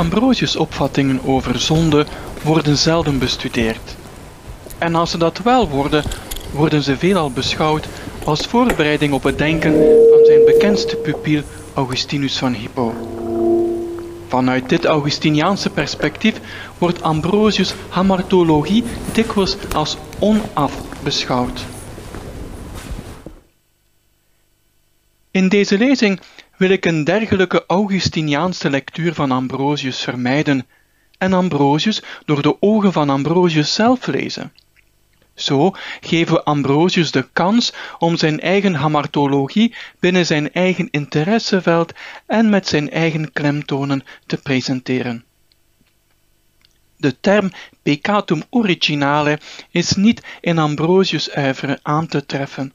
Ambrosius' opvattingen over zonde worden zelden bestudeerd. En als ze dat wel worden, worden ze veelal beschouwd als voorbereiding op het denken van zijn bekendste pupil Augustinus van Hippo. Vanuit dit Augustiniaanse perspectief wordt Ambrosius' hamartologie dikwijls als onaf beschouwd. In deze lezing wil ik een dergelijke Augustiniaanse lectuur van Ambrosius vermijden en Ambrosius door de ogen van Ambrosius zelf lezen. Zo geven we Ambrosius de kans om zijn eigen hamartologie binnen zijn eigen interesseveld en met zijn eigen klemtonen te presenteren. De term peccatum originale is niet in Ambrosius' uiveren aan te treffen.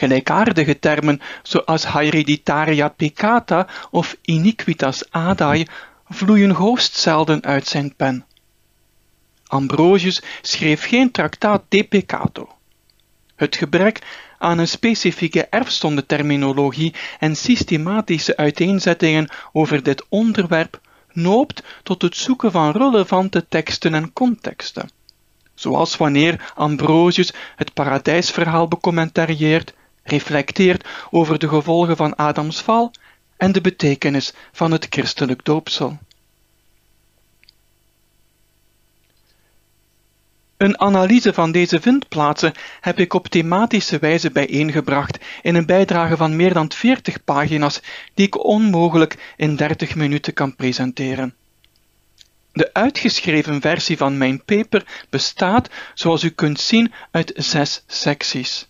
Gelijkaardige termen zoals hereditaria peccata of iniquitas adae vloeien hoogst zelden uit zijn pen. Ambrosius schreef geen tractaat de peccato. Het gebrek aan een specifieke erfstondeterminologie en systematische uiteenzettingen over dit onderwerp noopt tot het zoeken van relevante teksten en contexten. Zoals wanneer Ambrosius het paradijsverhaal becommentarieert, reflecteert over de gevolgen van Adams val en de betekenis van het christelijk doopsel. Een analyse van deze vindplaatsen heb ik op thematische wijze bijeengebracht in een bijdrage van meer dan 40 pagina's die ik onmogelijk in 30 minuten kan presenteren. De uitgeschreven versie van mijn paper bestaat, zoals u kunt zien, uit zes secties.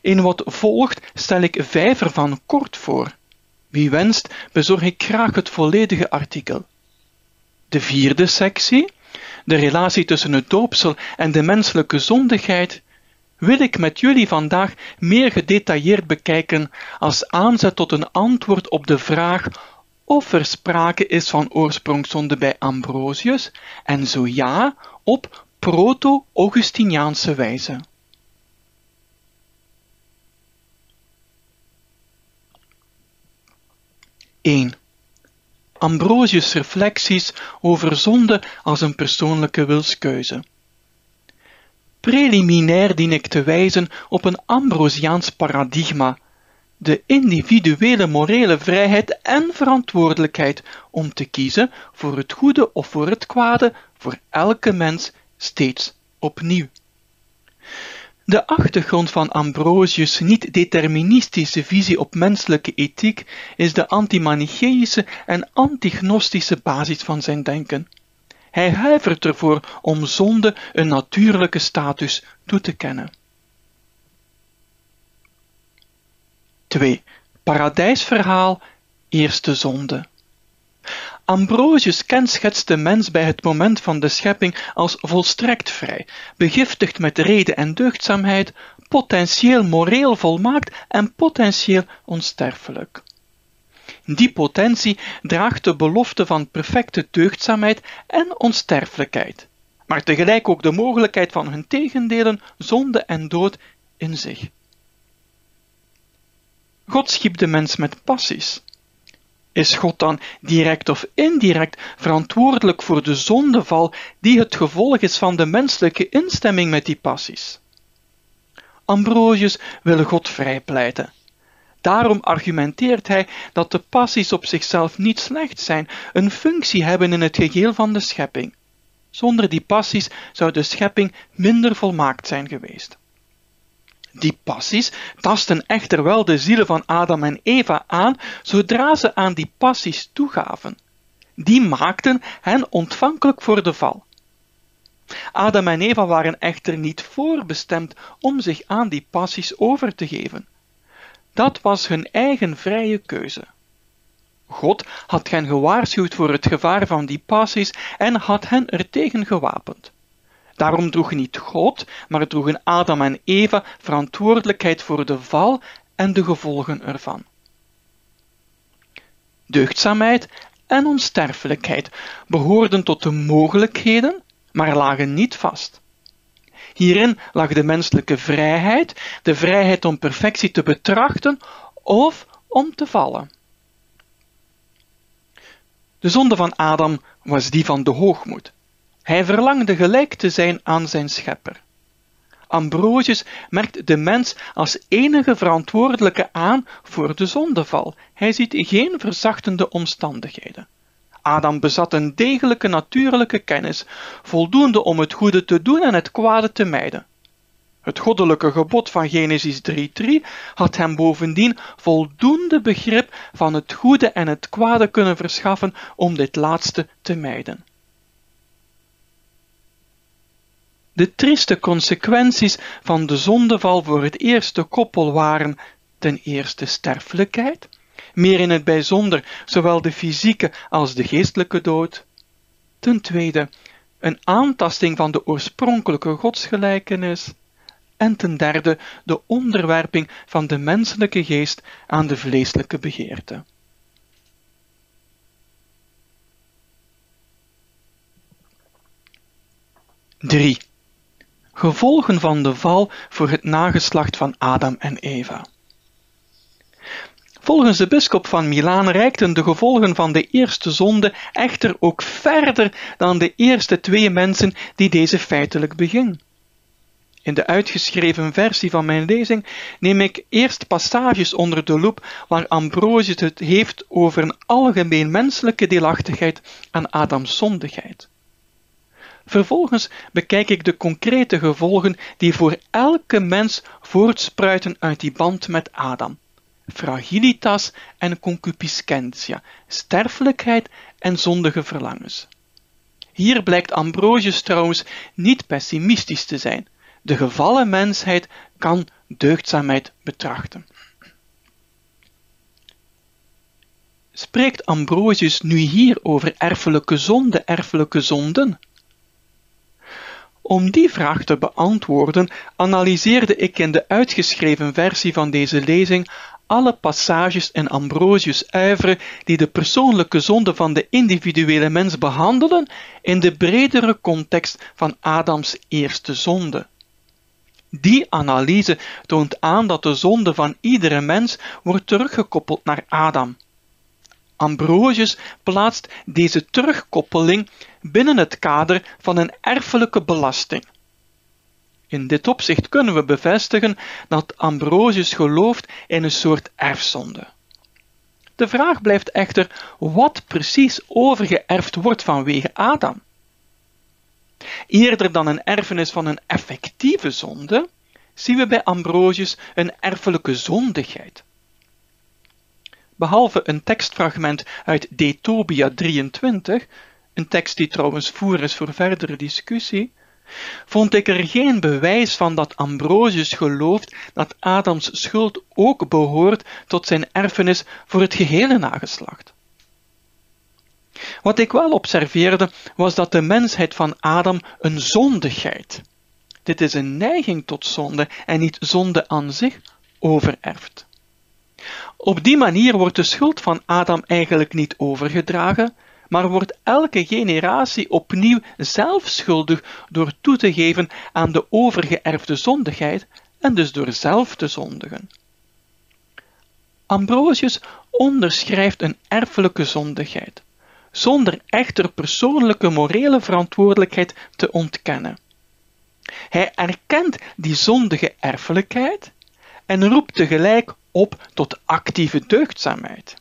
In wat volgt stel ik vijf ervan kort voor. Wie wenst, bezorg ik graag het volledige artikel. De vierde sectie de relatie tussen het doopsel en de menselijke zondigheid, wil ik met jullie vandaag meer gedetailleerd bekijken als aanzet tot een antwoord op de vraag of er sprake is van oorsprongszonde bij Ambrosius en zo ja, op proto-Augustiniaanse wijze. Eén. Ambrosius' reflecties over zonde als een persoonlijke wilskeuze. Preliminair dien ik te wijzen op een Ambrosiaans paradigma, de individuele morele vrijheid en verantwoordelijkheid om te kiezen voor het goede of voor het kwade voor elke mens steeds opnieuw. De achtergrond van Ambrosius' niet-deterministische visie op menselijke ethiek is de antimanicheïsche en antignostische basis van zijn denken. Hij huivert ervoor om zonde een natuurlijke status toe te kennen. 2. Paradijsverhaal, eerste zonde. Ambrosius kenschetst de mens bij het moment van de schepping als volstrekt vrij, begiftigd met reden en deugdzaamheid, potentieel moreel volmaakt en potentieel onsterfelijk. Die potentie draagt de belofte van perfecte deugdzaamheid en onsterfelijkheid, maar tegelijk ook de mogelijkheid van hun tegendelen, zonde en dood, in zich. God schiep de mens met passies. Is God dan direct of indirect verantwoordelijk voor de zondeval die het gevolg is van de menselijke instemming met die passies? Ambrosius wil God vrijpleiten. Daarom argumenteert hij dat de passies op zichzelf niet slecht zijn, een functie hebben in het geheel van de schepping. Zonder die passies zou de schepping minder volmaakt zijn geweest. Die passies tasten echter wel de zielen van Adam en Eva aan zodra ze aan die passies toegaven. Die maakten hen ontvankelijk voor de val. Adam en Eva waren echter niet voorbestemd om zich aan die passies over te geven. Dat was hun eigen vrije keuze. God had hen gewaarschuwd voor het gevaar van die passies en had hen ertegen gewapend. Daarom droegen niet God, maar droegen Adam en Eva verantwoordelijkheid voor de val en de gevolgen ervan. Deugdzaamheid en onsterfelijkheid behoorden tot de mogelijkheden, maar lagen niet vast. Hierin lag de menselijke vrijheid, de vrijheid om perfectie te betrachten of om te vallen. De zonde van Adam was die van de hoogmoed. Hij verlangde gelijk te zijn aan zijn schepper. Ambrosius merkt de mens als enige verantwoordelijke aan voor de zondeval. Hij ziet geen verzachtende omstandigheden. Adam bezat een degelijke natuurlijke kennis, voldoende om het goede te doen en het kwade te mijden. Het goddelijke gebod van Genesis 3.3 had hem bovendien voldoende begrip van het goede en het kwade kunnen verschaffen om dit laatste te mijden. De trieste consequenties van de zondeval voor het eerste koppel waren ten eerste sterfelijkheid, meer in het bijzonder zowel de fysieke als de geestelijke dood. Ten tweede, een aantasting van de oorspronkelijke godsgelijkenis. En ten derde, de onderwerping van de menselijke geest aan de vleeselijke begeerte. Drie. Gevolgen van de val voor het nageslacht van Adam en Eva. Volgens de bisschop van Milaan reikten de gevolgen van de eerste zonde echter ook verder dan de eerste twee mensen die deze feitelijk beging. In de uitgeschreven versie van mijn lezing neem ik eerst passages onder de loep waar Ambrosius het heeft over een algemeen menselijke deelachtigheid aan Adams zondigheid. Vervolgens bekijk ik de concrete gevolgen die voor elke mens voortspruiten uit die band met Adam. Fragilitas en concupiscentia, sterfelijkheid en zondige verlangens. Hier blijkt Ambrosius trouwens niet pessimistisch te zijn. De gevallen mensheid kan deugdzaamheid betrachten. Spreekt Ambrosius nu hier over erfelijke zonde, erfelijke zonden? Om die vraag te beantwoorden, analyseerde ik in de uitgeschreven versie van deze lezing alle passages in Ambrosius' uivre die de persoonlijke zonde van de individuele mens behandelen in de bredere context van Adams eerste zonde. Die analyse toont aan dat de zonde van iedere mens wordt teruggekoppeld naar Adam. Ambrosius plaatst deze terugkoppeling binnen het kader van een erfelijke belasting. In dit opzicht kunnen we bevestigen dat Ambrosius gelooft in een soort erfzonde. De vraag blijft echter wat precies overgeërfd wordt vanwege Adam. Eerder dan een erfenis van een effectieve zonde, zien we bij Ambrosius een erfelijke zondigheid. Behalve een tekstfragment uit De Tobia 23, een tekst die trouwens voer is voor verdere discussie, vond ik er geen bewijs van dat Ambrosius gelooft dat Adams schuld ook behoort tot zijn erfenis voor het gehele nageslacht. Wat ik wel observeerde, was dat de mensheid van Adam een zondigheid, dit is een neiging tot zonde en niet zonde aan zich, overerft. Op die manier wordt de schuld van Adam eigenlijk niet overgedragen, maar wordt elke generatie opnieuw zelf schuldig door toe te geven aan de overgeërfde zondigheid en dus door zelf te zondigen. Ambrosius onderschrijft een erfelijke zondigheid, zonder echter persoonlijke morele verantwoordelijkheid te ontkennen. Hij erkent die zondige erfelijkheid en roept tegelijk op tot actieve deugdzaamheid.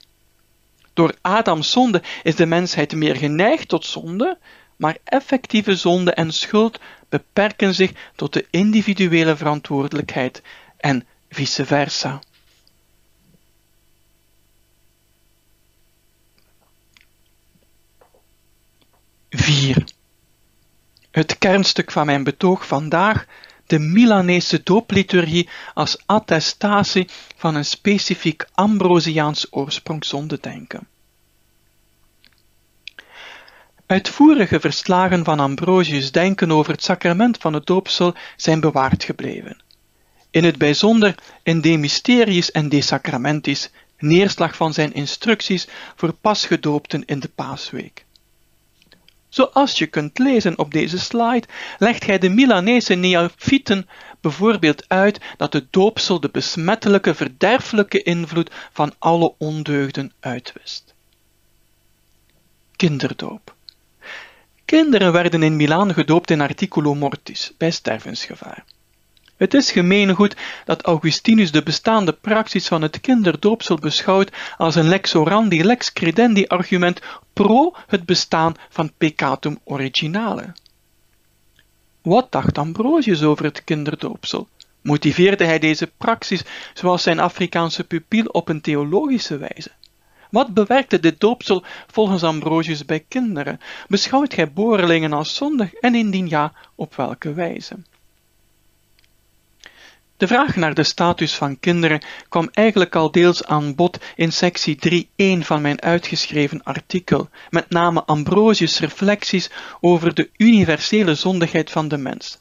Door Adams zonde is de mensheid meer geneigd tot zonde, maar effectieve zonde en schuld beperken zich tot de individuele verantwoordelijkheid en vice versa. Vier. Het kernstuk van mijn betoog vandaag de Milanese doopliturgie als attestatie van een specifiek Ambrosiaans oorsprong zonder denken. Uitvoerige verslagen van Ambrosius' denken over het sacrament van het doopsel zijn bewaard gebleven. In het bijzonder in De Mysteries en De Sacramentis, neerslag van zijn instructies voor pasgedoopten in de paasweek. Zoals je kunt lezen op deze slide, legt hij de Milanese neofieten bijvoorbeeld uit dat de doopsel de besmettelijke, verderfelijke invloed van alle ondeugden uitwist. kinderdoop. Kinderen werden in Milaan gedoopt in articulo mortis, bij stervensgevaar. Het is gemeengoed dat Augustinus de bestaande praxis van het kinderdoopsel beschouwt als een lex orandi lex credendi argument pro het bestaan van peccatum originale. Wat dacht Ambrosius over het kinderdoopsel? Motiveerde hij deze praxis zoals zijn Afrikaanse pupil op een theologische wijze? Wat bewerkte dit doopsel volgens Ambrosius bij kinderen? Beschouwt gij boorlingen als zondig en indien ja, op welke wijze? De vraag naar de status van kinderen kwam eigenlijk al deels aan bod in sectie 3.1 van mijn uitgeschreven artikel, met name Ambrosius' reflecties over de universele zondigheid van de mens.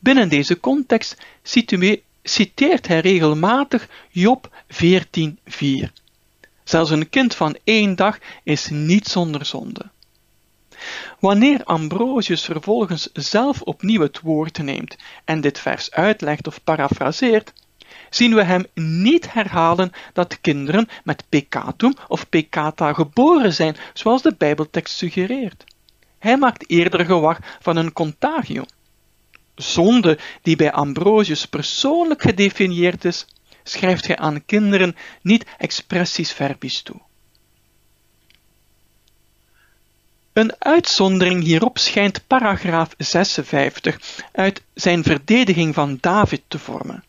Binnen deze context citeert hij regelmatig Job 14.4. Zelfs een kind van één dag is niet zonder zonde. Wanneer Ambrosius vervolgens zelf opnieuw het woord neemt en dit vers uitlegt of parafraseert, zien we hem niet herhalen dat kinderen met peccatum of peccata geboren zijn, zoals de Bijbeltekst suggereert. Hij maakt eerder gewag van een contagio. Zonde die bij Ambrosius persoonlijk gedefinieerd is, schrijft hij aan kinderen niet expressis verbis toe. Een uitzondering hierop schijnt paragraaf 56 uit zijn verdediging van David te vormen.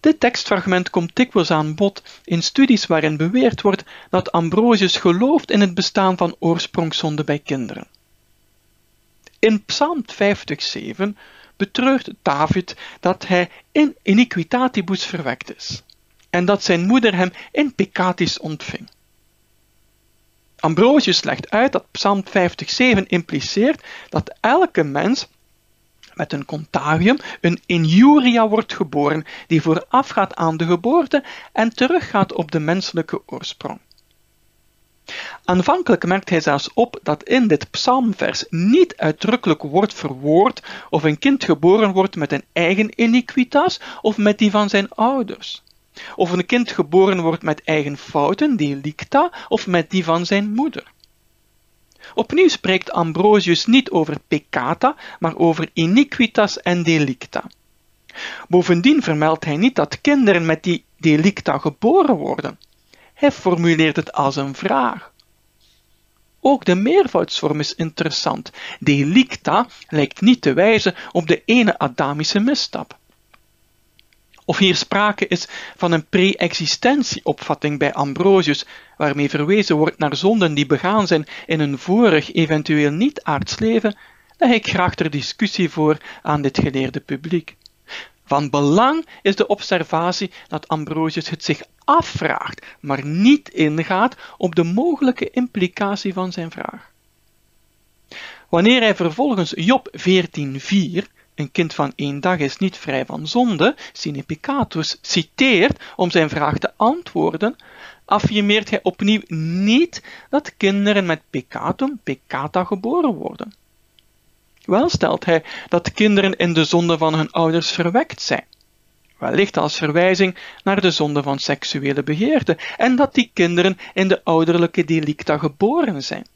Dit tekstfragment komt dikwijls aan bod in studies waarin beweerd wordt dat Ambrosius gelooft in het bestaan van oorsprongszonde bij kinderen. In Psalm 50:7 betreurt David dat hij in iniquitatibus verwekt is en dat zijn moeder hem in peccatis ontving. Ambrosius legt uit dat Psalm 50:7 impliceert dat elke mens met een contagium, een injuria wordt geboren, die voorafgaat aan de geboorte en teruggaat op de menselijke oorsprong. Aanvankelijk merkt hij zelfs op dat in dit psalmvers niet uitdrukkelijk wordt verwoord of een kind geboren wordt met een eigen iniquitas of met die van zijn ouders. Of een kind geboren wordt met eigen fouten, delicta, of met die van zijn moeder. Opnieuw spreekt Ambrosius niet over peccata, maar over iniquitas en delicta. Bovendien vermeldt hij niet dat kinderen met die delicta geboren worden. Hij formuleert het als een vraag. Ook de meervoudsvorm is interessant. Delicta lijkt niet te wijzen op de ene Adamische misstap. Of hier sprake is van een pre-existentieopvatting bij Ambrosius, waarmee verwezen wordt naar zonden die begaan zijn in een vorig, eventueel niet-aards leven, leg ik graag ter discussie voor aan dit geleerde publiek. Van belang is de observatie dat Ambrosius het zich afvraagt, maar niet ingaat op de mogelijke implicatie van zijn vraag. Wanneer hij vervolgens Job 14.4 een kind van één dag is niet vrij van zonde, sine citeert om zijn vraag te antwoorden, affirmeert hij opnieuw niet dat kinderen met peccatum, peccata geboren worden. Wel stelt hij dat kinderen in de zonde van hun ouders verwekt zijn, wellicht als verwijzing naar de zonde van seksuele begeerte, en dat die kinderen in de ouderlijke delicta geboren zijn.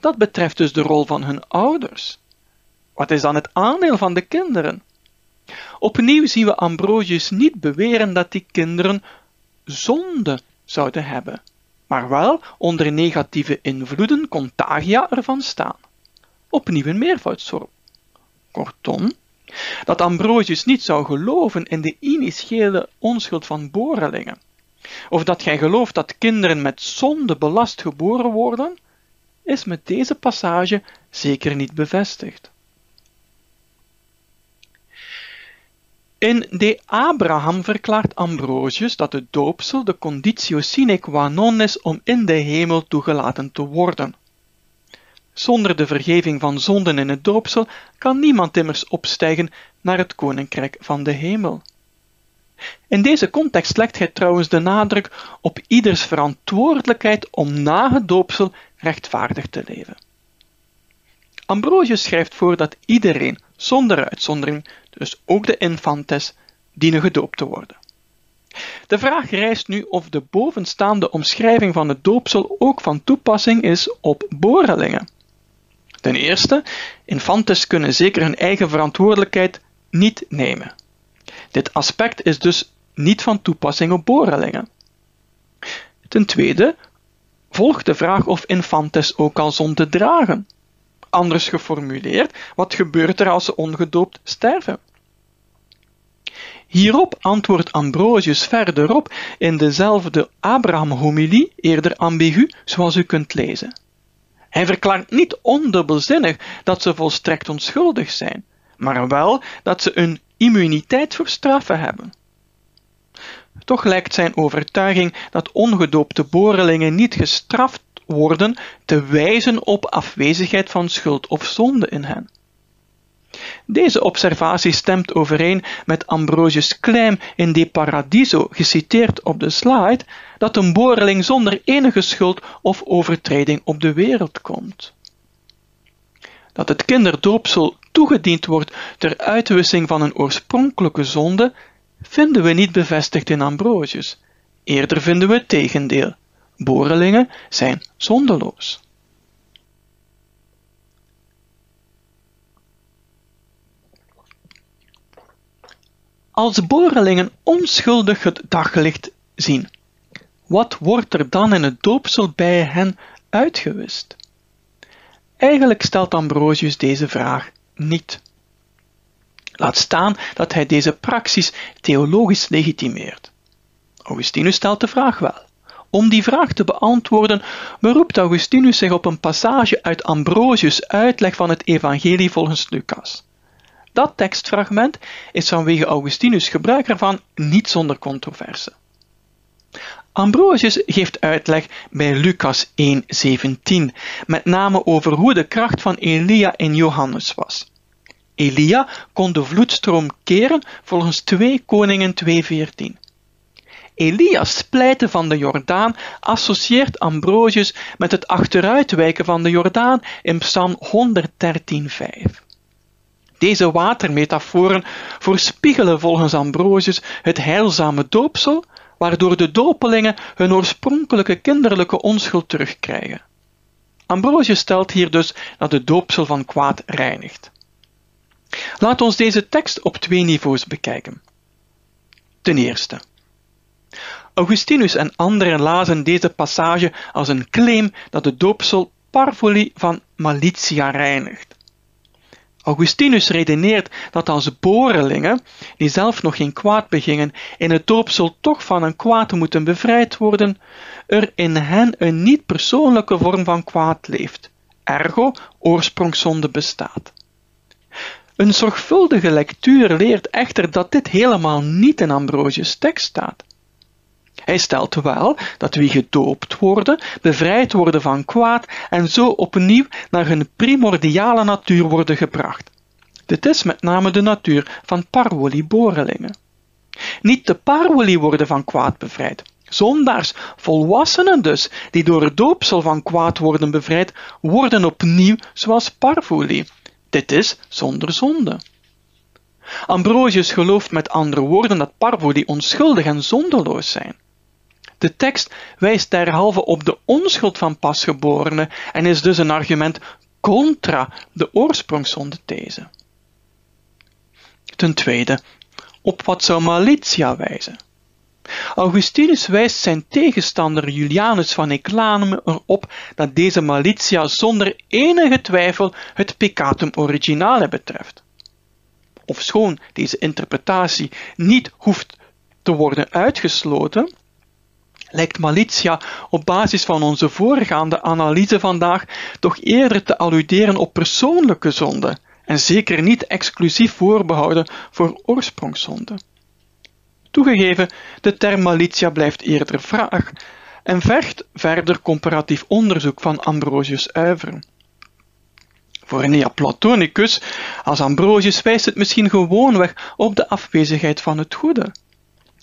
Dat betreft dus de rol van hun ouders. Wat is dan het aandeel van de kinderen? Opnieuw zien we Ambrosius niet beweren dat die kinderen zonde zouden hebben, maar wel onder negatieve invloeden, contagia ervan staan. Opnieuw een meervoudsvorm. Kortom, dat Ambrosius niet zou geloven in de initiële onschuld van borelingen, of dat gij gelooft dat kinderen met zonde belast geboren worden, is met deze passage zeker niet bevestigd. In De Abraham verklaart Ambrosius dat het doopsel de conditio sine qua non is om in de hemel toegelaten te worden. Zonder de vergeving van zonden in het doopsel kan niemand immers opstijgen naar het koninkrijk van de hemel. In deze context legt hij trouwens de nadruk op ieders verantwoordelijkheid om na het doopsel rechtvaardig te leven. Ambrosius schrijft voor dat iedereen, zonder uitzondering, dus ook de infantes, dienen gedoopt te worden. De vraag rijst nu of de bovenstaande omschrijving van het doopsel ook van toepassing is op borelingen. Ten eerste, infantes kunnen zeker hun eigen verantwoordelijkheid niet nemen. Dit aspect is dus niet van toepassing op borelingen. Ten tweede, volgt de vraag of infantes ook al zonde dragen. Anders geformuleerd, wat gebeurt er als ze ongedoopt sterven? Hierop antwoordt Ambrosius verderop in dezelfde Abraham-homilie, eerder ambigu, zoals u kunt lezen. Hij verklaart niet ondubbelzinnig dat ze volstrekt onschuldig zijn, maar wel dat ze een immuniteit voor straffen hebben. Toch lijkt zijn overtuiging dat ongedoopte borelingen niet gestraft worden te wijzen op afwezigheid van schuld of zonde in hen. Deze observatie stemt overeen met Ambrosius Kleim in De Paradiso, geciteerd op de slide, dat een boreling zonder enige schuld of overtreding op de wereld komt. Dat het kinderdoopsel toegediend wordt ter uitwissing van een oorspronkelijke zonde, vinden we niet bevestigd in Ambrosius. Eerder vinden we het tegendeel. Borelingen zijn zondeloos. Als borelingen onschuldig het daglicht zien, wat wordt er dan in het doopsel bij hen uitgewist? Eigenlijk stelt Ambrosius deze vraag niet. Laat staan dat hij deze praxis theologisch legitimeert. Augustinus stelt de vraag wel. Om die vraag te beantwoorden beroept Augustinus zich op een passage uit Ambrosius' uitleg van het Evangelie volgens Lucas. Dat tekstfragment is vanwege Augustinus gebruik ervan niet zonder controverse. Ambrosius geeft uitleg bij Lucas 1:17, met name over hoe de kracht van Elia in Johannes was. Elia kon de vloedstroom keren volgens 2 Koningen 2:14. Elias splijten van de Jordaan associeert Ambrosius met het achteruitwijken van de Jordaan in Psalm 113:5. Deze watermetaforen voorspiegelen volgens Ambrosius het heilzame doopsel, waardoor de dopelingen hun oorspronkelijke kinderlijke onschuld terugkrijgen. Ambrosius stelt hier dus dat de doopsel van kwaad reinigt. Laat ons deze tekst op twee niveaus bekijken. Ten eerste. Augustinus en anderen lazen deze passage als een claim dat de doopsel parvoli van malitia reinigt. Augustinus redeneert dat als borelingen, die zelf nog geen kwaad begingen, in het doopsel toch van een kwaad moeten bevrijd worden, er in hen een niet-persoonlijke vorm van kwaad leeft, ergo oorsprongszonde bestaat. Een zorgvuldige lectuur leert echter dat dit helemaal niet in Ambrosius' tekst staat. Hij stelt wel dat wie gedoopt worden, bevrijd worden van kwaad en zo opnieuw naar hun primordiale natuur worden gebracht. Dit is met name de natuur van parvoli-borelingen. Niet de parvoli worden van kwaad bevrijd. Zondaars, volwassenen dus, die door het doopsel van kwaad worden bevrijd, worden opnieuw zoals parvoli. Dit is zonder zonde. Ambrosius gelooft met andere woorden dat parvoli onschuldig en zondeloos zijn. De tekst wijst derhalve op de onschuld van pasgeborenen en is dus een argument contra de oorsprongszonde-these. Ten tweede, op wat zou malitia wijzen? Augustinus wijst zijn tegenstander Julianus van Eclanum erop dat deze malitia zonder enige twijfel het peccatum originale betreft. Ofschoon deze interpretatie niet hoeft te worden uitgesloten, lijkt malitia op basis van onze voorgaande analyse vandaag toch eerder te alluderen op persoonlijke zonde en zeker niet exclusief voorbehouden voor oorsprongszonde. Toegegeven, de term malitia blijft eerder vraag en vergt verder comparatief onderzoek van Ambrosius' uiveren. Voor Neoplatonicus als Ambrosius wijst het misschien gewoonweg op de afwezigheid van het goede.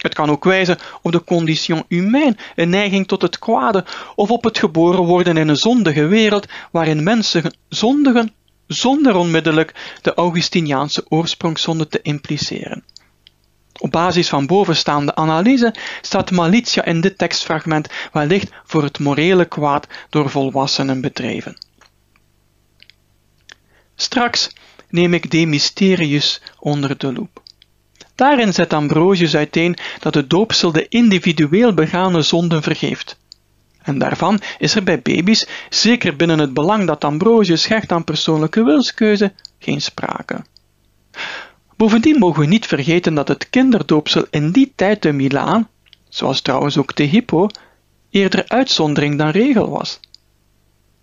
Het kan ook wijzen op de condition humain, een neiging tot het kwade, of op het geboren worden in een zondige wereld waarin mensen zondigen zonder onmiddellijk de Augustiniaanse oorsprongszonde te impliceren. Op basis van bovenstaande analyse staat malitia in dit tekstfragment wellicht voor het morele kwaad door volwassenen bedreven. Straks neem ik de Mysterius onder de loep. Daarin zet Ambrosius uiteen dat de doopsel de individueel begane zonden vergeeft. En daarvan is er bij baby's, zeker binnen het belang dat Ambrosius hecht aan persoonlijke wilskeuze, geen sprake. Bovendien mogen we niet vergeten dat het kinderdoopsel in die tijd te Milaan, zoals trouwens ook te Hippo, eerder uitzondering dan regel was.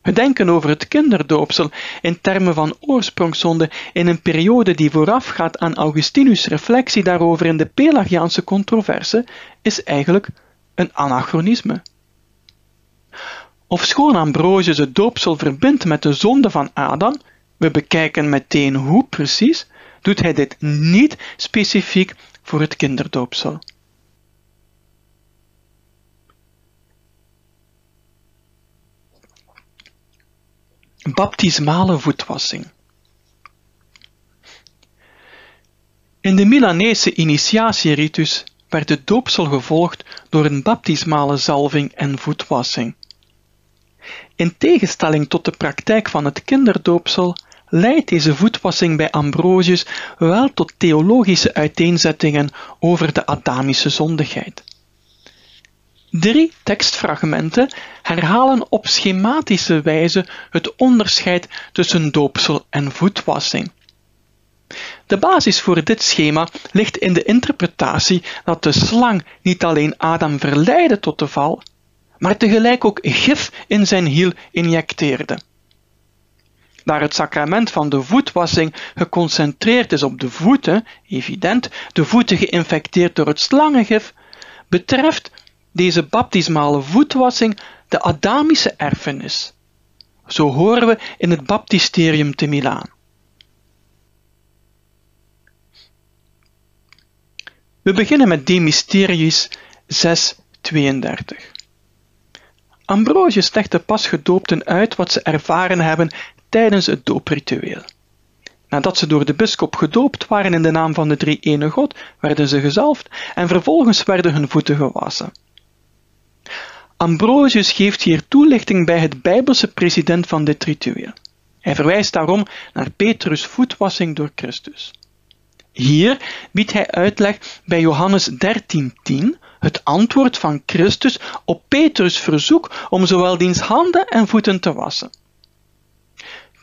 We denken over het kinderdoopsel in termen van oorsprongszonde in een periode die voorafgaat aan Augustinus' reflectie daarover in de Pelagiaanse controverse, is eigenlijk een anachronisme. Ofschoon Ambrosius het doopsel verbindt met de zonde van Adam, we bekijken meteen hoe precies, doet hij dit niet specifiek voor het kinderdoopsel. Baptismale voetwassing. In de Milanese initiatieritus werd de doopsel gevolgd door een baptismale zalving en voetwassing. In tegenstelling tot de praktijk van het kinderdoopsel leidt deze voetwassing bij Ambrosius wel tot theologische uiteenzettingen over de Adamische zondigheid. Drie tekstfragmenten herhalen op schematische wijze het onderscheid tussen doopsel en voetwassing. De basis voor dit schema ligt in de interpretatie dat de slang niet alleen Adam verleidde tot de val, maar tegelijk ook gif in zijn hiel injecteerde. Daar het sacrament van de voetwassing geconcentreerd is op de voeten, evident, de voeten geïnfecteerd door het slangengif, betreft deze baptismale voetwassing de Adamische erfenis. Zo horen we in het baptisterium te Milaan. We beginnen met De Mysteriis 6:32. Ambrosius legt de pasgedoopten uit wat ze ervaren hebben tijdens het doopritueel. Nadat ze door de bisschop gedoopt waren in de naam van de drie ene God, werden ze gezalfd en vervolgens werden hun voeten gewassen. Ambrosius geeft hier toelichting bij het bijbelse president van dit ritueel. Hij verwijst daarom naar Petrus' voetwassing door Christus. Hier biedt hij uitleg bij Johannes 13:10, het antwoord van Christus op Petrus' verzoek om zowel diens handen en voeten te wassen.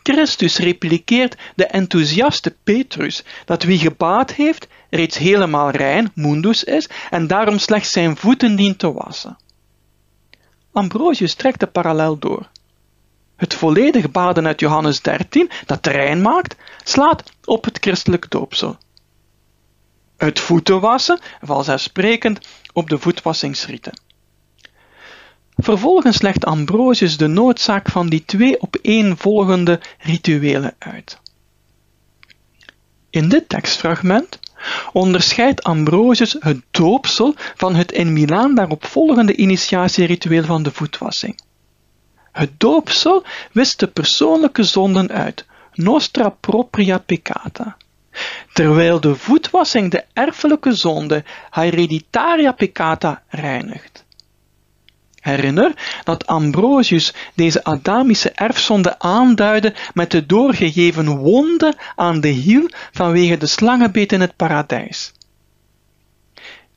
Christus repliceert de enthousiaste Petrus dat wie gebaat heeft reeds helemaal rein, mundus is, en daarom slechts zijn voeten dient te wassen. Ambrosius trekt de parallel door. Het volledig baden uit Johannes 13, dat rein maakt, slaat op het christelijk doopsel. Het voeten wassen, vanzelfsprekend op de voetwassingsriten. Vervolgens legt Ambrosius de noodzaak van die twee opeenvolgende rituelen uit. In dit tekstfragment onderscheidt Ambrosius het doopsel van het in Milaan daarop volgende initiatieritueel van de voetwassing. Het doopsel wist de persoonlijke zonden uit, nostra propria peccata, terwijl de voetwassing de erfelijke zonde, hereditaria peccata, reinigt. Herinner dat Ambrosius deze Adamische erfzonde aanduidde met de doorgegeven wonde aan de hiel vanwege de slangenbeet in het paradijs.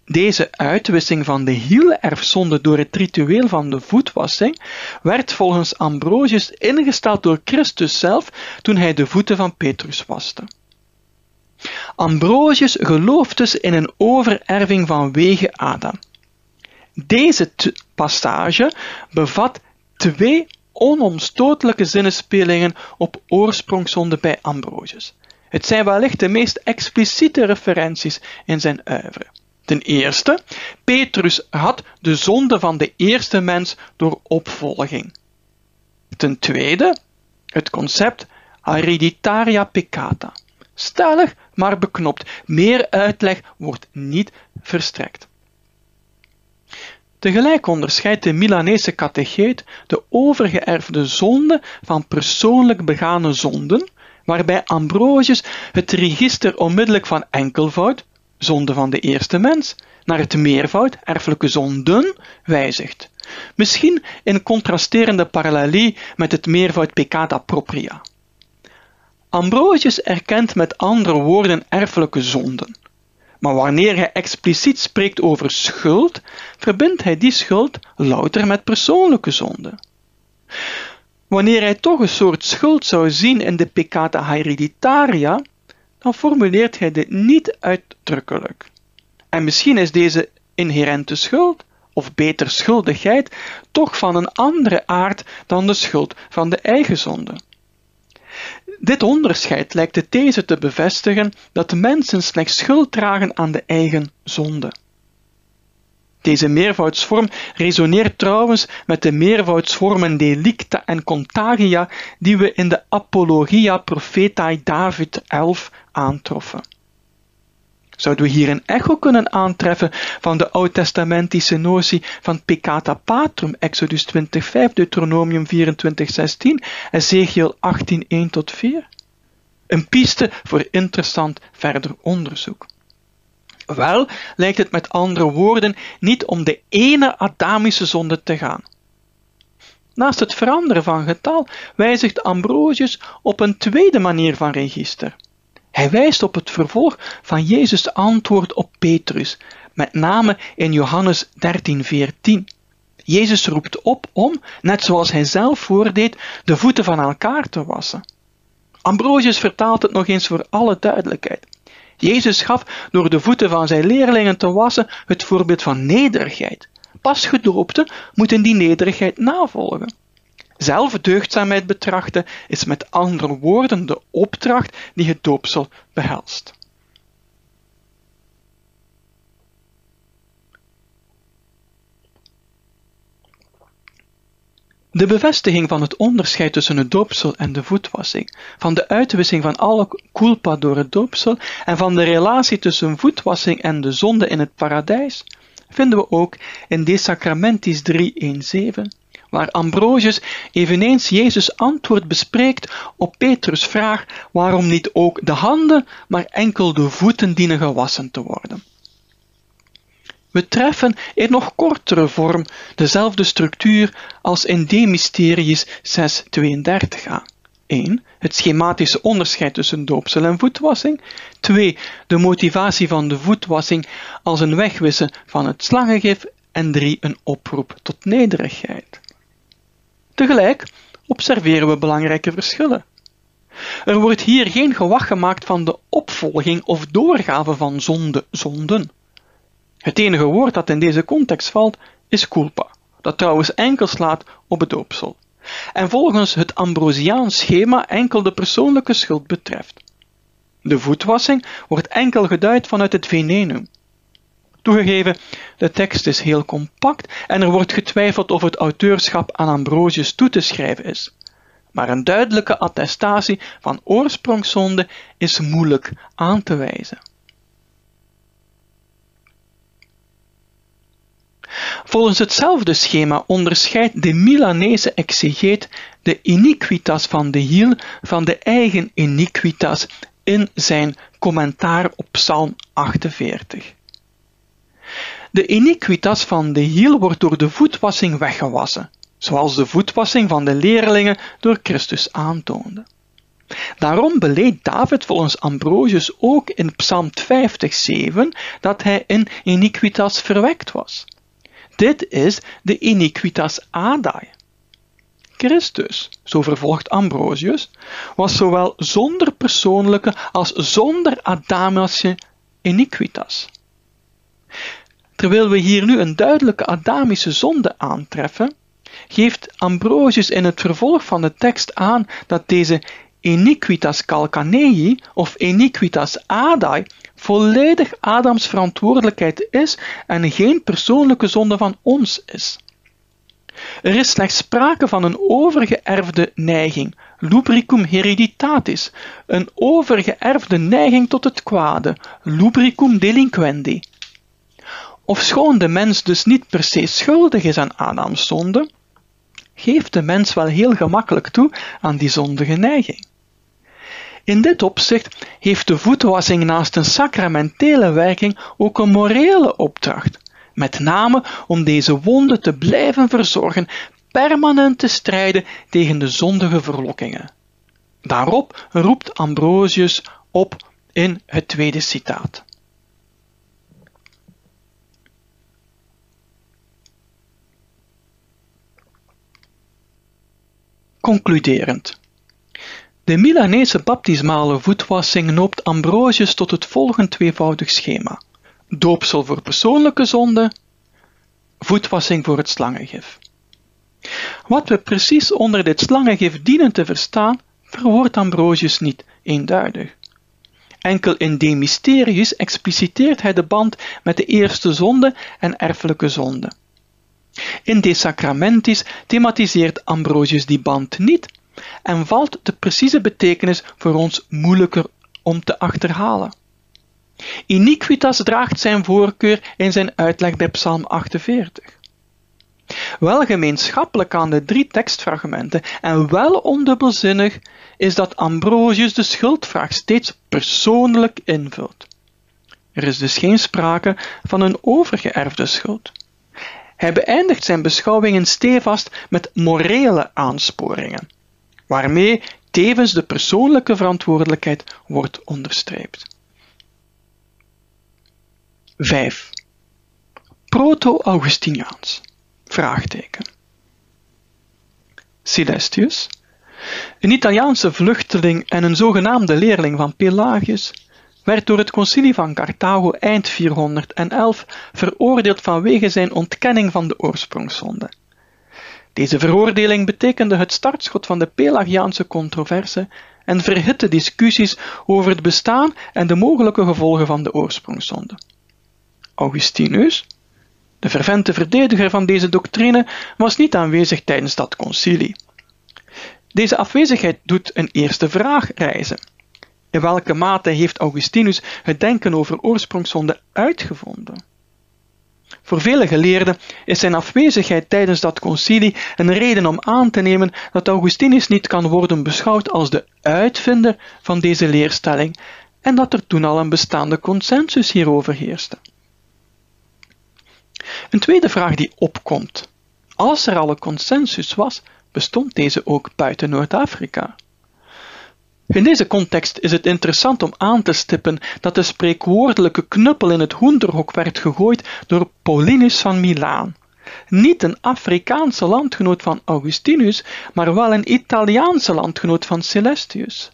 Deze uitwissing van de hielerfzonde door het ritueel van de voetwassing werd volgens Ambrosius ingesteld door Christus zelf toen hij de voeten van Petrus waste. Ambrosius gelooft dus in een overerving van wegen Adam. Deze passage bevat twee onomstotelijke zinnenspelingen op oorsprongszonde bij Ambrosius. Het zijn wellicht de meest expliciete referenties in zijn oeuvre. Ten eerste, Petrus had de zonde van de eerste mens door opvolging. Ten tweede, het concept hereditaria peccata. Stellig, maar beknopt. Meer uitleg wordt niet verstrekt. Tegelijk onderscheidt de Milanese catecheet de overgeërfde zonde van persoonlijk begane zonden, waarbij Ambrosius het register onmiddellijk van enkelvoud, zonde van de eerste mens, naar het meervoud, erfelijke zonden, wijzigt. Misschien in contrasterende parallelie met het meervoud peccata propria. Ambrosius erkent met andere woorden erfelijke zonden. Maar wanneer hij expliciet spreekt over schuld, verbindt hij die schuld louter met persoonlijke zonde. Wanneer hij toch een soort schuld zou zien in de peccata hereditaria, dan formuleert hij dit niet uitdrukkelijk. En misschien is deze inherente schuld, of beter schuldigheid, toch van een andere aard dan de schuld van de eigen zonde. Dit onderscheid lijkt de these te bevestigen dat mensen slechts schuld dragen aan de eigen zonde. Deze meervoudsvorm resoneert trouwens met de meervoudsvormen delicta en contagia die we in de Apologia Prophetae David 11 aantroffen. Zouden we hier een echo kunnen aantreffen van de oud-testamentische notie van peccata patrum, Exodus 20:5, Deuteronomium 24:16, Ezekiel 18:1 tot 4? Een piste voor interessant verder onderzoek. Wel lijkt het met andere woorden niet om de ene Adamische zonde te gaan. Naast het veranderen van getal wijzigt Ambrosius op een tweede manier van register. Hij wijst op het vervolg van Jezus' antwoord op Petrus, met name in Johannes 13:14. Jezus roept op om, net zoals hij zelf voordeed, de voeten van elkaar te wassen. Ambrosius vertaalt het nog eens voor alle duidelijkheid. Jezus gaf door de voeten van zijn leerlingen te wassen het voorbeeld van nederigheid. Pasgedoopten moeten die nederigheid navolgen. Zelfdeugdzaamheid betrachten is met andere woorden de opdracht die het doopsel behelst. De bevestiging van het onderscheid tussen het doopsel en de voetwassing, van de uitwissing van alle culpa door het doopsel en van de relatie tussen voetwassing en de zonde in het paradijs, vinden we ook in De Sacramentis 317 waar Ambrosius eveneens Jezus' antwoord bespreekt op Petrus' vraag waarom niet ook de handen, maar enkel de voeten dienen gewassen te worden. We treffen in nog kortere vorm dezelfde structuur als in De Mysteries 632 aan. 1. Het schematische onderscheid tussen doopsel en voetwassing. 2. De motivatie van de voetwassing als een wegwissen van het slangengif. En 3. Een oproep tot nederigheid. Tegelijk observeren we belangrijke verschillen. Er wordt hier geen gewacht gemaakt van de opvolging of doorgave van zonde, zonden. Het enige woord dat in deze context valt is culpa, dat trouwens enkel slaat op het doopsel, en volgens het Ambrosiaans schema enkel de persoonlijke schuld betreft. De voetwassing wordt enkel geduid vanuit het venenum, Toegegeven, de tekst is heel compact en er wordt getwijfeld of het auteurschap aan Ambrosius toe te schrijven is. Maar een duidelijke attestatie van oorsprongszonde is moeilijk aan te wijzen. Volgens hetzelfde schema onderscheidt de Milanese exegeet de iniquitas van de hiel van de eigen iniquitas in zijn commentaar op Psalm 48. De iniquitas van de hiel wordt door de voetwassing weggewassen, zoals de voetwassing van de leerlingen door Christus aantoonde. Daarom beleed David volgens Ambrosius ook in Psalm 50:7 dat hij in iniquitas verwekt was. Dit is de iniquitas adai. Christus, zo vervolgt Ambrosius, was zowel zonder persoonlijke als zonder Adamische iniquitas. Terwijl we hier nu een duidelijke Adamische zonde aantreffen, geeft Ambrosius in het vervolg van de tekst aan dat deze iniquitas calcanei of iniquitas adai volledig Adams verantwoordelijkheid is en geen persoonlijke zonde van ons is. Er is slechts sprake van een overgeërfde neiging, lubricum hereditatis, een overgeërfde neiging tot het kwade, lubricum delinquendi, Ofschoon de mens dus niet per se schuldig is aan Adams zonde, geeft de mens wel heel gemakkelijk toe aan die zondige neiging. In dit opzicht heeft de voetwassing naast een sacramentele werking ook een morele opdracht, met name om deze wonden te blijven verzorgen, permanent te strijden tegen de zondige verlokkingen. Daarop roept Ambrosius op in het tweede citaat. Concluderend. De Milanese baptismale voetwassing noopt Ambrosius tot het volgende tweevoudig schema: doopsel voor persoonlijke zonde, voetwassing voor het slangengif. Wat we precies onder dit slangengif dienen te verstaan, verwoordt Ambrosius niet eenduidig. Enkel in De Mysterius expliciteert hij de band met de eerste zonde en erfelijke zonde. In De Sacramentis thematiseert Ambrosius die band niet en valt de precieze betekenis voor ons moeilijker om te achterhalen. Iniquitas draagt zijn voorkeur in zijn uitleg bij Psalm 48. Wel gemeenschappelijk aan de drie tekstfragmenten en wel ondubbelzinnig is dat Ambrosius de schuldvraag steeds persoonlijk invult. Er is dus geen sprake van een overgeërfde schuld. Hij beëindigt zijn beschouwingen stevast met morele aansporingen, waarmee tevens de persoonlijke verantwoordelijkheid wordt onderstreept. 5. Proto-Augustiniaans Vraagteken. Celestius, een Italiaanse vluchteling en een zogenaamde leerling van Pelagius, werd door het concilie van Carthago eind 411 veroordeeld vanwege zijn ontkenning van de oorsprongszonde. Deze veroordeling betekende het startschot van de Pelagiaanse controverse en verhitte discussies over het bestaan en de mogelijke gevolgen van de oorsprongszonde. Augustinus, de fervente verdediger van deze doctrine was niet aanwezig tijdens dat concilie. Deze afwezigheid doet een eerste vraag reizen. In welke mate heeft Augustinus het denken over oorsprongszonde uitgevonden? Voor vele geleerden is zijn afwezigheid tijdens dat concilie een reden om aan te nemen dat Augustinus niet kan worden beschouwd als de uitvinder van deze leerstelling en dat er toen al een bestaande consensus hierover heerste. Een tweede vraag die opkomt. Als er al een consensus was, bestond deze ook buiten Noord-Afrika? In deze context is het interessant om aan te stippen dat de spreekwoordelijke knuppel in het hoenderhok werd gegooid door Paulinus van Milaan. Niet een Afrikaanse landgenoot van Augustinus, maar wel een Italiaanse landgenoot van Celestius.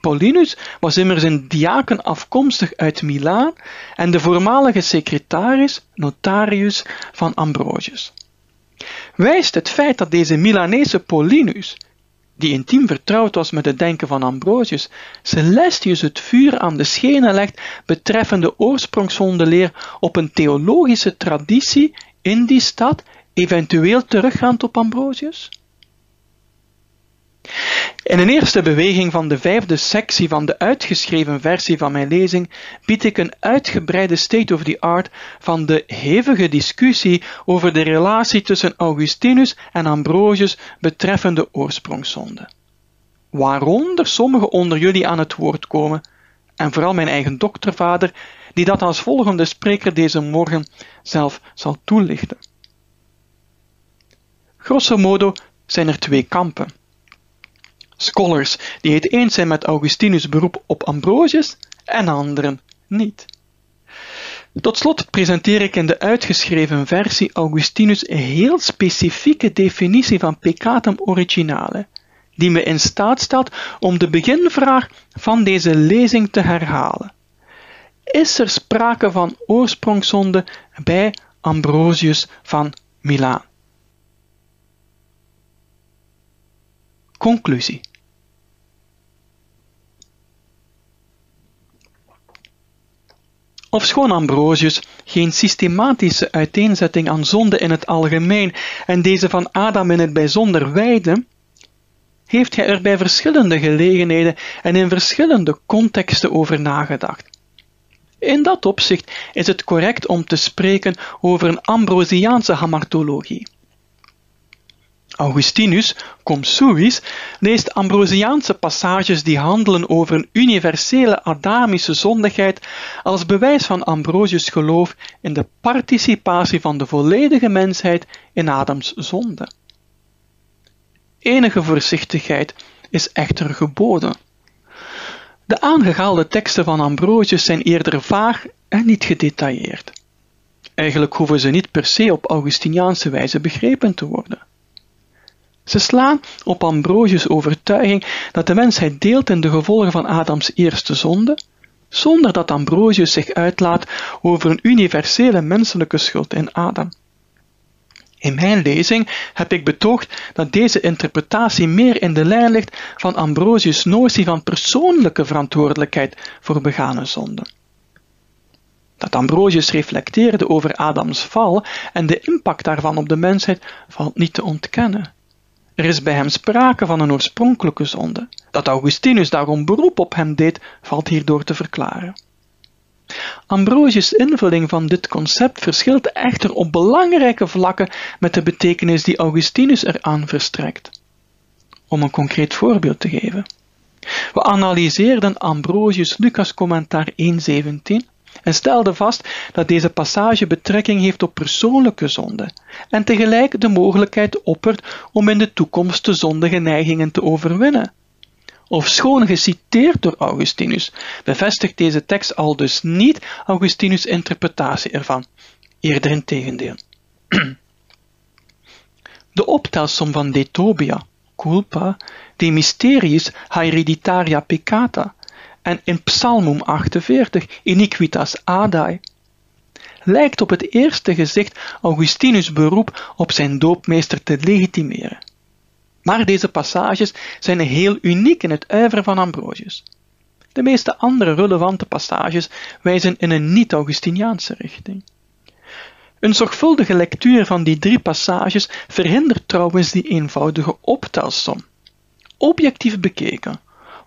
Paulinus was immers een diaken afkomstig uit Milaan en de voormalige secretaris, notarius van Ambrosius. Wijst het feit dat deze Milanese Paulinus, die intiem vertrouwd was met het denken van Ambrosius, Celestius het vuur aan de schenen legt betreffende oorsprongsvondeleer op een theologische traditie in die stad, eventueel teruggaand op Ambrosius? In een eerste beweging van de vijfde sectie van de uitgeschreven versie van mijn lezing bied ik een uitgebreide state of the art van de hevige discussie over de relatie tussen Augustinus en Ambrosius betreffende oorsprongszonde. Waaronder sommigen onder jullie aan het woord komen, en vooral mijn eigen doktervader, die dat als volgende spreker deze morgen zelf zal toelichten. Grosso modo zijn er twee kampen scholars die het eens zijn met Augustinus' beroep op Ambrosius en anderen niet. Tot slot presenteer ik in de uitgeschreven versie Augustinus' heel specifieke definitie van peccatum originale, die me in staat stelt om de beginvraag van deze lezing te herhalen. Is er sprake van oorsprongszonde bij Ambrosius van Milaan? Conclusie Ofschoon Ambrosius geen systematische uiteenzetting aan zonde in het algemeen en deze van Adam in het bijzonder wijde, heeft hij er bij verschillende gelegenheden en in verschillende contexten over nagedacht. In dat opzicht is het correct om te spreken over een Ambrosiaanse hamartologie. Augustinus, cum suis, leest Ambrosiaanse passages die handelen over een universele Adamische zondigheid als bewijs van Ambrosius geloof in de participatie van de volledige mensheid in Adams zonde. Enige voorzichtigheid is echter geboden. De aangehaalde teksten van Ambrosius zijn eerder vaag en niet gedetailleerd. Eigenlijk hoeven ze niet per se op Augustiniaanse wijze begrepen te worden. Ze slaan op Ambrosius' overtuiging dat de mensheid deelt in de gevolgen van Adams eerste zonde, zonder dat Ambrosius zich uitlaat over een universele menselijke schuld in Adam. In mijn lezing heb ik betoogd dat deze interpretatie meer in de lijn ligt van Ambrosius' notie van persoonlijke verantwoordelijkheid voor begane zonden. Dat Ambrosius reflecteerde over Adams val en de impact daarvan op de mensheid valt niet te ontkennen. Er is bij hem sprake van een oorspronkelijke zonde. Dat Augustinus daarom beroep op hem deed, valt hierdoor te verklaren. Ambrosius' invulling van dit concept verschilt echter op belangrijke vlakken met de betekenis die Augustinus eraan verstrekt. Om een concreet voorbeeld te geven. We analyseerden Ambrosius Lucas commentaar 1.17 en stelde vast dat deze passage betrekking heeft op persoonlijke zonde en tegelijk de mogelijkheid oppert om in de toekomst de zondige neigingen te overwinnen. Ofschoon geciteerd door Augustinus, bevestigt deze tekst al dus niet Augustinus' interpretatie ervan, eerder in tegendeel. De optelsom van De Tobia, culpa, de mysteriis hereditaria peccata, en in Psalmum 48 iniquitas adai, lijkt op het eerste gezicht Augustinus' beroep op zijn doopmeester te legitimeren. Maar deze passages zijn heel uniek in het uiveren van Ambrosius. De meeste andere relevante passages wijzen in een niet-Augustiniaanse richting. Een zorgvuldige lectuur van die drie passages verhindert trouwens die eenvoudige optelsom. Objectief bekeken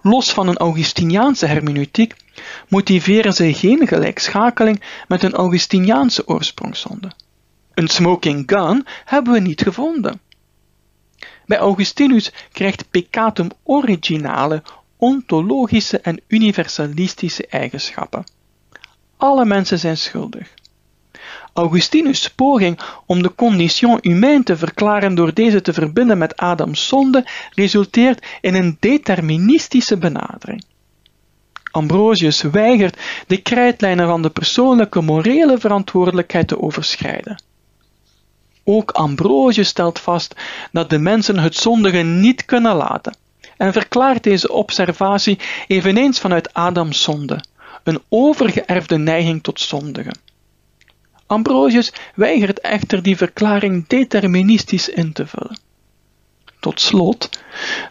Los van een Augustiniaanse hermeneutiek motiveren zij geen gelijkschakeling met een Augustiniaanse oorsprongszonde. Een smoking gun hebben we niet gevonden. Bij Augustinus krijgt peccatum originale ontologische en universalistische eigenschappen. Alle mensen zijn schuldig. Augustinus' poging om de condition humaine te verklaren door deze te verbinden met Adams zonde resulteert in een deterministische benadering. Ambrosius weigert de krijtlijnen van de persoonlijke morele verantwoordelijkheid te overschrijden. Ook Ambrosius stelt vast dat de mensen het zondige niet kunnen laten en verklaart deze observatie eveneens vanuit Adams zonde, een overgeërfde neiging tot zondigen. Ambrosius weigert echter die verklaring deterministisch in te vullen. Tot slot,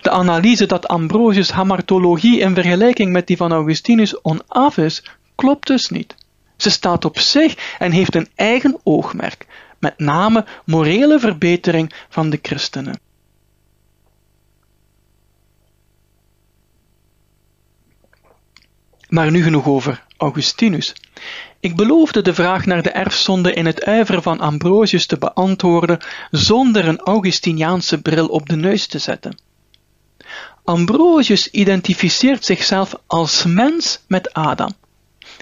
de analyse dat Ambrosius' hamartologie in vergelijking met die van Augustinus onaf is, klopt dus niet. Ze staat op zich en heeft een eigen oogmerk, met name morele verbetering van de christenen. Maar nu genoeg over Augustinus. Ik beloofde de vraag naar de erfzonde in het uiveren van Ambrosius te beantwoorden zonder een Augustiniaanse bril op de neus te zetten. Ambrosius identificeert zichzelf als mens met Adam.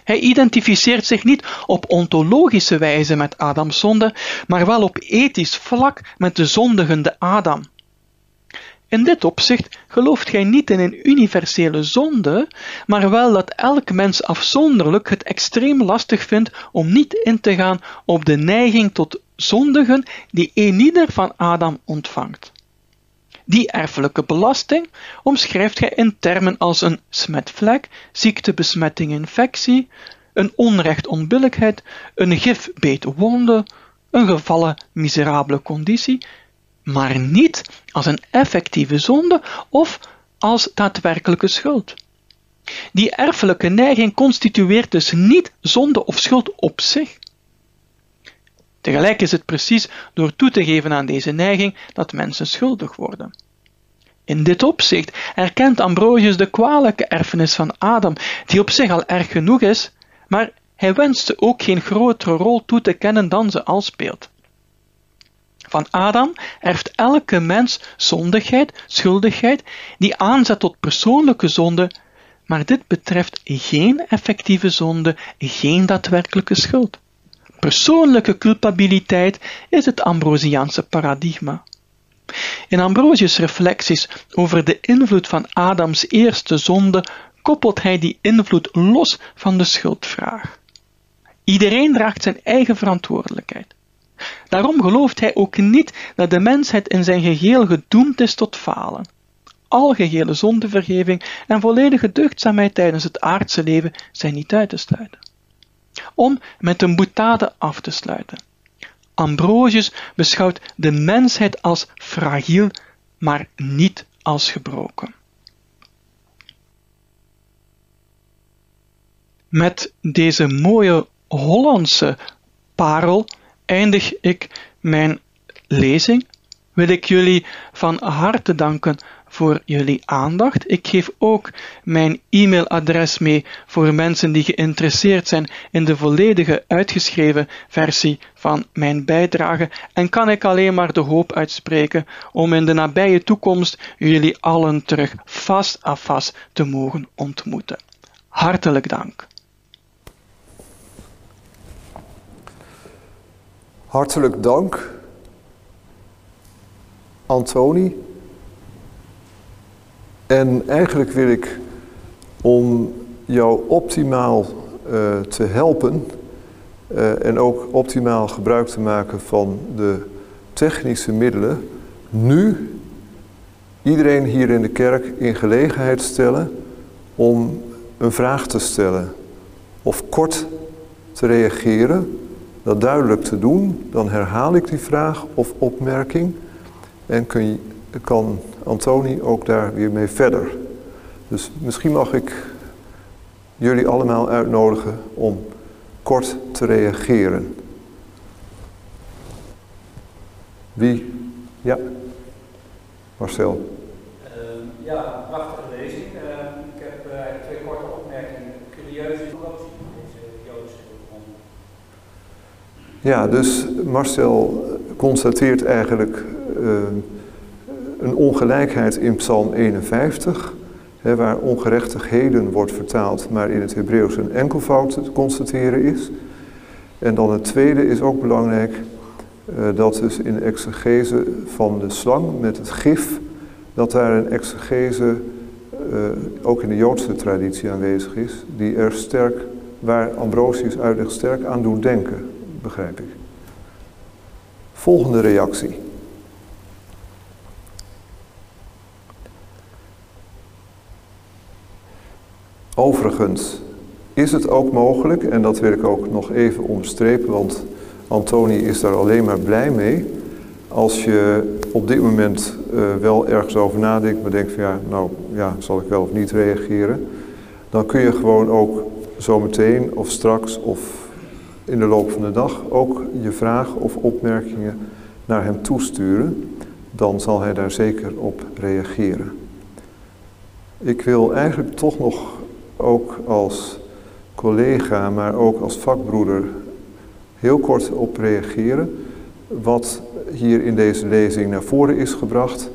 Hij identificeert zich niet op ontologische wijze met Adams zonde, maar wel op ethisch vlak met de zondigende Adam. In dit opzicht gelooft gij niet in een universele zonde, maar wel dat elk mens afzonderlijk het extreem lastig vindt om niet in te gaan op de neiging tot zondigen die een ieder van Adam ontvangt. Die erfelijke belasting omschrijft gij in termen als een smetvlek, ziektebesmetting, infectie, een onrecht onbillijkheid, een gifbeet wonde, een gevallen miserabele conditie, maar niet als een effectieve zonde of als daadwerkelijke schuld. Die erfelijke neiging constitueert dus niet zonde of schuld op zich. Tegelijk is het precies door toe te geven aan deze neiging dat mensen schuldig worden. In dit opzicht erkent Ambrosius de kwalijke erfenis van Adam, die op zich al erg genoeg is, maar hij wenst ze ook geen grotere rol toe te kennen dan ze al speelt. Van Adam erft elke mens zondigheid, schuldigheid, die aanzet tot persoonlijke zonde, maar dit betreft geen effectieve zonde, geen daadwerkelijke schuld. Persoonlijke culpabiliteit is het Ambrosiaanse paradigma. In Ambrosius' reflecties over de invloed van Adams eerste zonde koppelt hij die invloed los van de schuldvraag. Iedereen draagt zijn eigen verantwoordelijkheid. Daarom gelooft hij ook niet dat de mensheid in zijn geheel gedoemd is tot falen. Algehele zondevergeving en volledige deugdzaamheid tijdens het aardse leven zijn niet uit te sluiten. Om met een boetade af te sluiten. Ambrosius beschouwt de mensheid als fragiel, maar niet als gebroken. Met deze mooie Hollandse parel eindig ik mijn lezing. Wil ik jullie van harte danken voor jullie aandacht. Ik geef ook mijn e-mailadres mee voor mensen die geïnteresseerd zijn in de volledige uitgeschreven versie van mijn bijdrage en kan ik alleen maar de hoop uitspreken om in de nabije toekomst jullie allen terug vast à vast te mogen ontmoeten. Hartelijk dank. Hartelijk dank, Antoni. En eigenlijk wil ik om jou optimaal uh, te helpen uh, en ook optimaal gebruik te maken van de technische middelen, nu iedereen hier in de kerk in gelegenheid stellen om een vraag te stellen of kort te reageren dat duidelijk te doen, dan herhaal ik die vraag of opmerking en kun je, kan Antoni ook daar weer mee verder. Dus misschien mag ik jullie allemaal uitnodigen om kort te reageren. Wie? Ja, Marcel. Uh, ja, prachtige lezing. Uh, ik heb uh, twee korte opmerkingen. Curieus is Ja, dus Marcel constateert eigenlijk uh, een ongelijkheid in Psalm 51, hè, waar ongerechtigheden wordt vertaald, maar in het Hebreeuws een enkelvoud te constateren is. En dan het tweede is ook belangrijk, uh, dat dus in de exegese van de slang met het gif, dat daar een exegese uh, ook in de Joodse traditie aanwezig is, die er sterk, waar Ambrosius uitleg sterk aan doet denken begrijp ik. Volgende reactie. Overigens is het ook mogelijk, en dat wil ik ook nog even onderstrepen, want Antoni is daar alleen maar blij mee. Als je op dit moment uh, wel ergens over nadenkt, maar denkt van ja, nou ja, zal ik wel of niet reageren, dan kun je gewoon ook zometeen of straks of in de loop van de dag ook je vragen of opmerkingen naar hem toesturen. Dan zal hij daar zeker op reageren. Ik wil eigenlijk toch nog ook als collega, maar ook als vakbroeder heel kort op reageren. Wat hier in deze lezing naar voren is gebracht,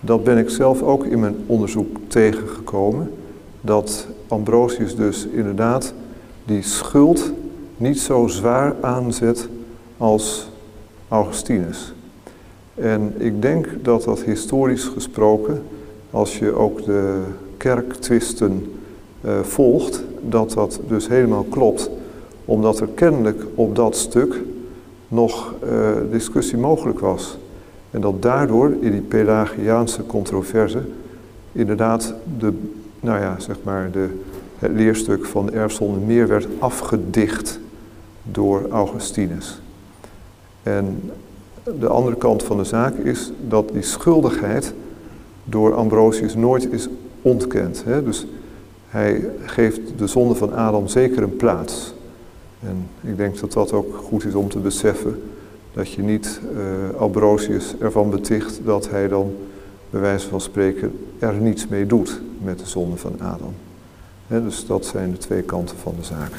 dat ben ik zelf ook in mijn onderzoek tegengekomen. Dat Ambrosius dus inderdaad die schuld niet zo zwaar aanzet als Augustinus. En ik denk dat dat historisch gesproken, als je ook de kerktwisten uh, volgt, dat dat dus helemaal klopt. Omdat er kennelijk op dat stuk nog uh, discussie mogelijk was. En dat daardoor in die Pelagiaanse controverse inderdaad de, nou ja, zeg maar de, het leerstuk van de erfzonde meer werd afgedicht door Augustinus. En de andere kant van de zaak is dat die schuldigheid door Ambrosius nooit is ontkend. Hè? Dus hij geeft de zonde van Adam zeker een plaats. En ik denk dat dat ook goed is om te beseffen. Dat je niet uh, Ambrosius ervan beticht dat hij dan, bij wijze van spreken, er niets mee doet met de zonde van Adam. dus dat zijn de twee kanten van de zaak.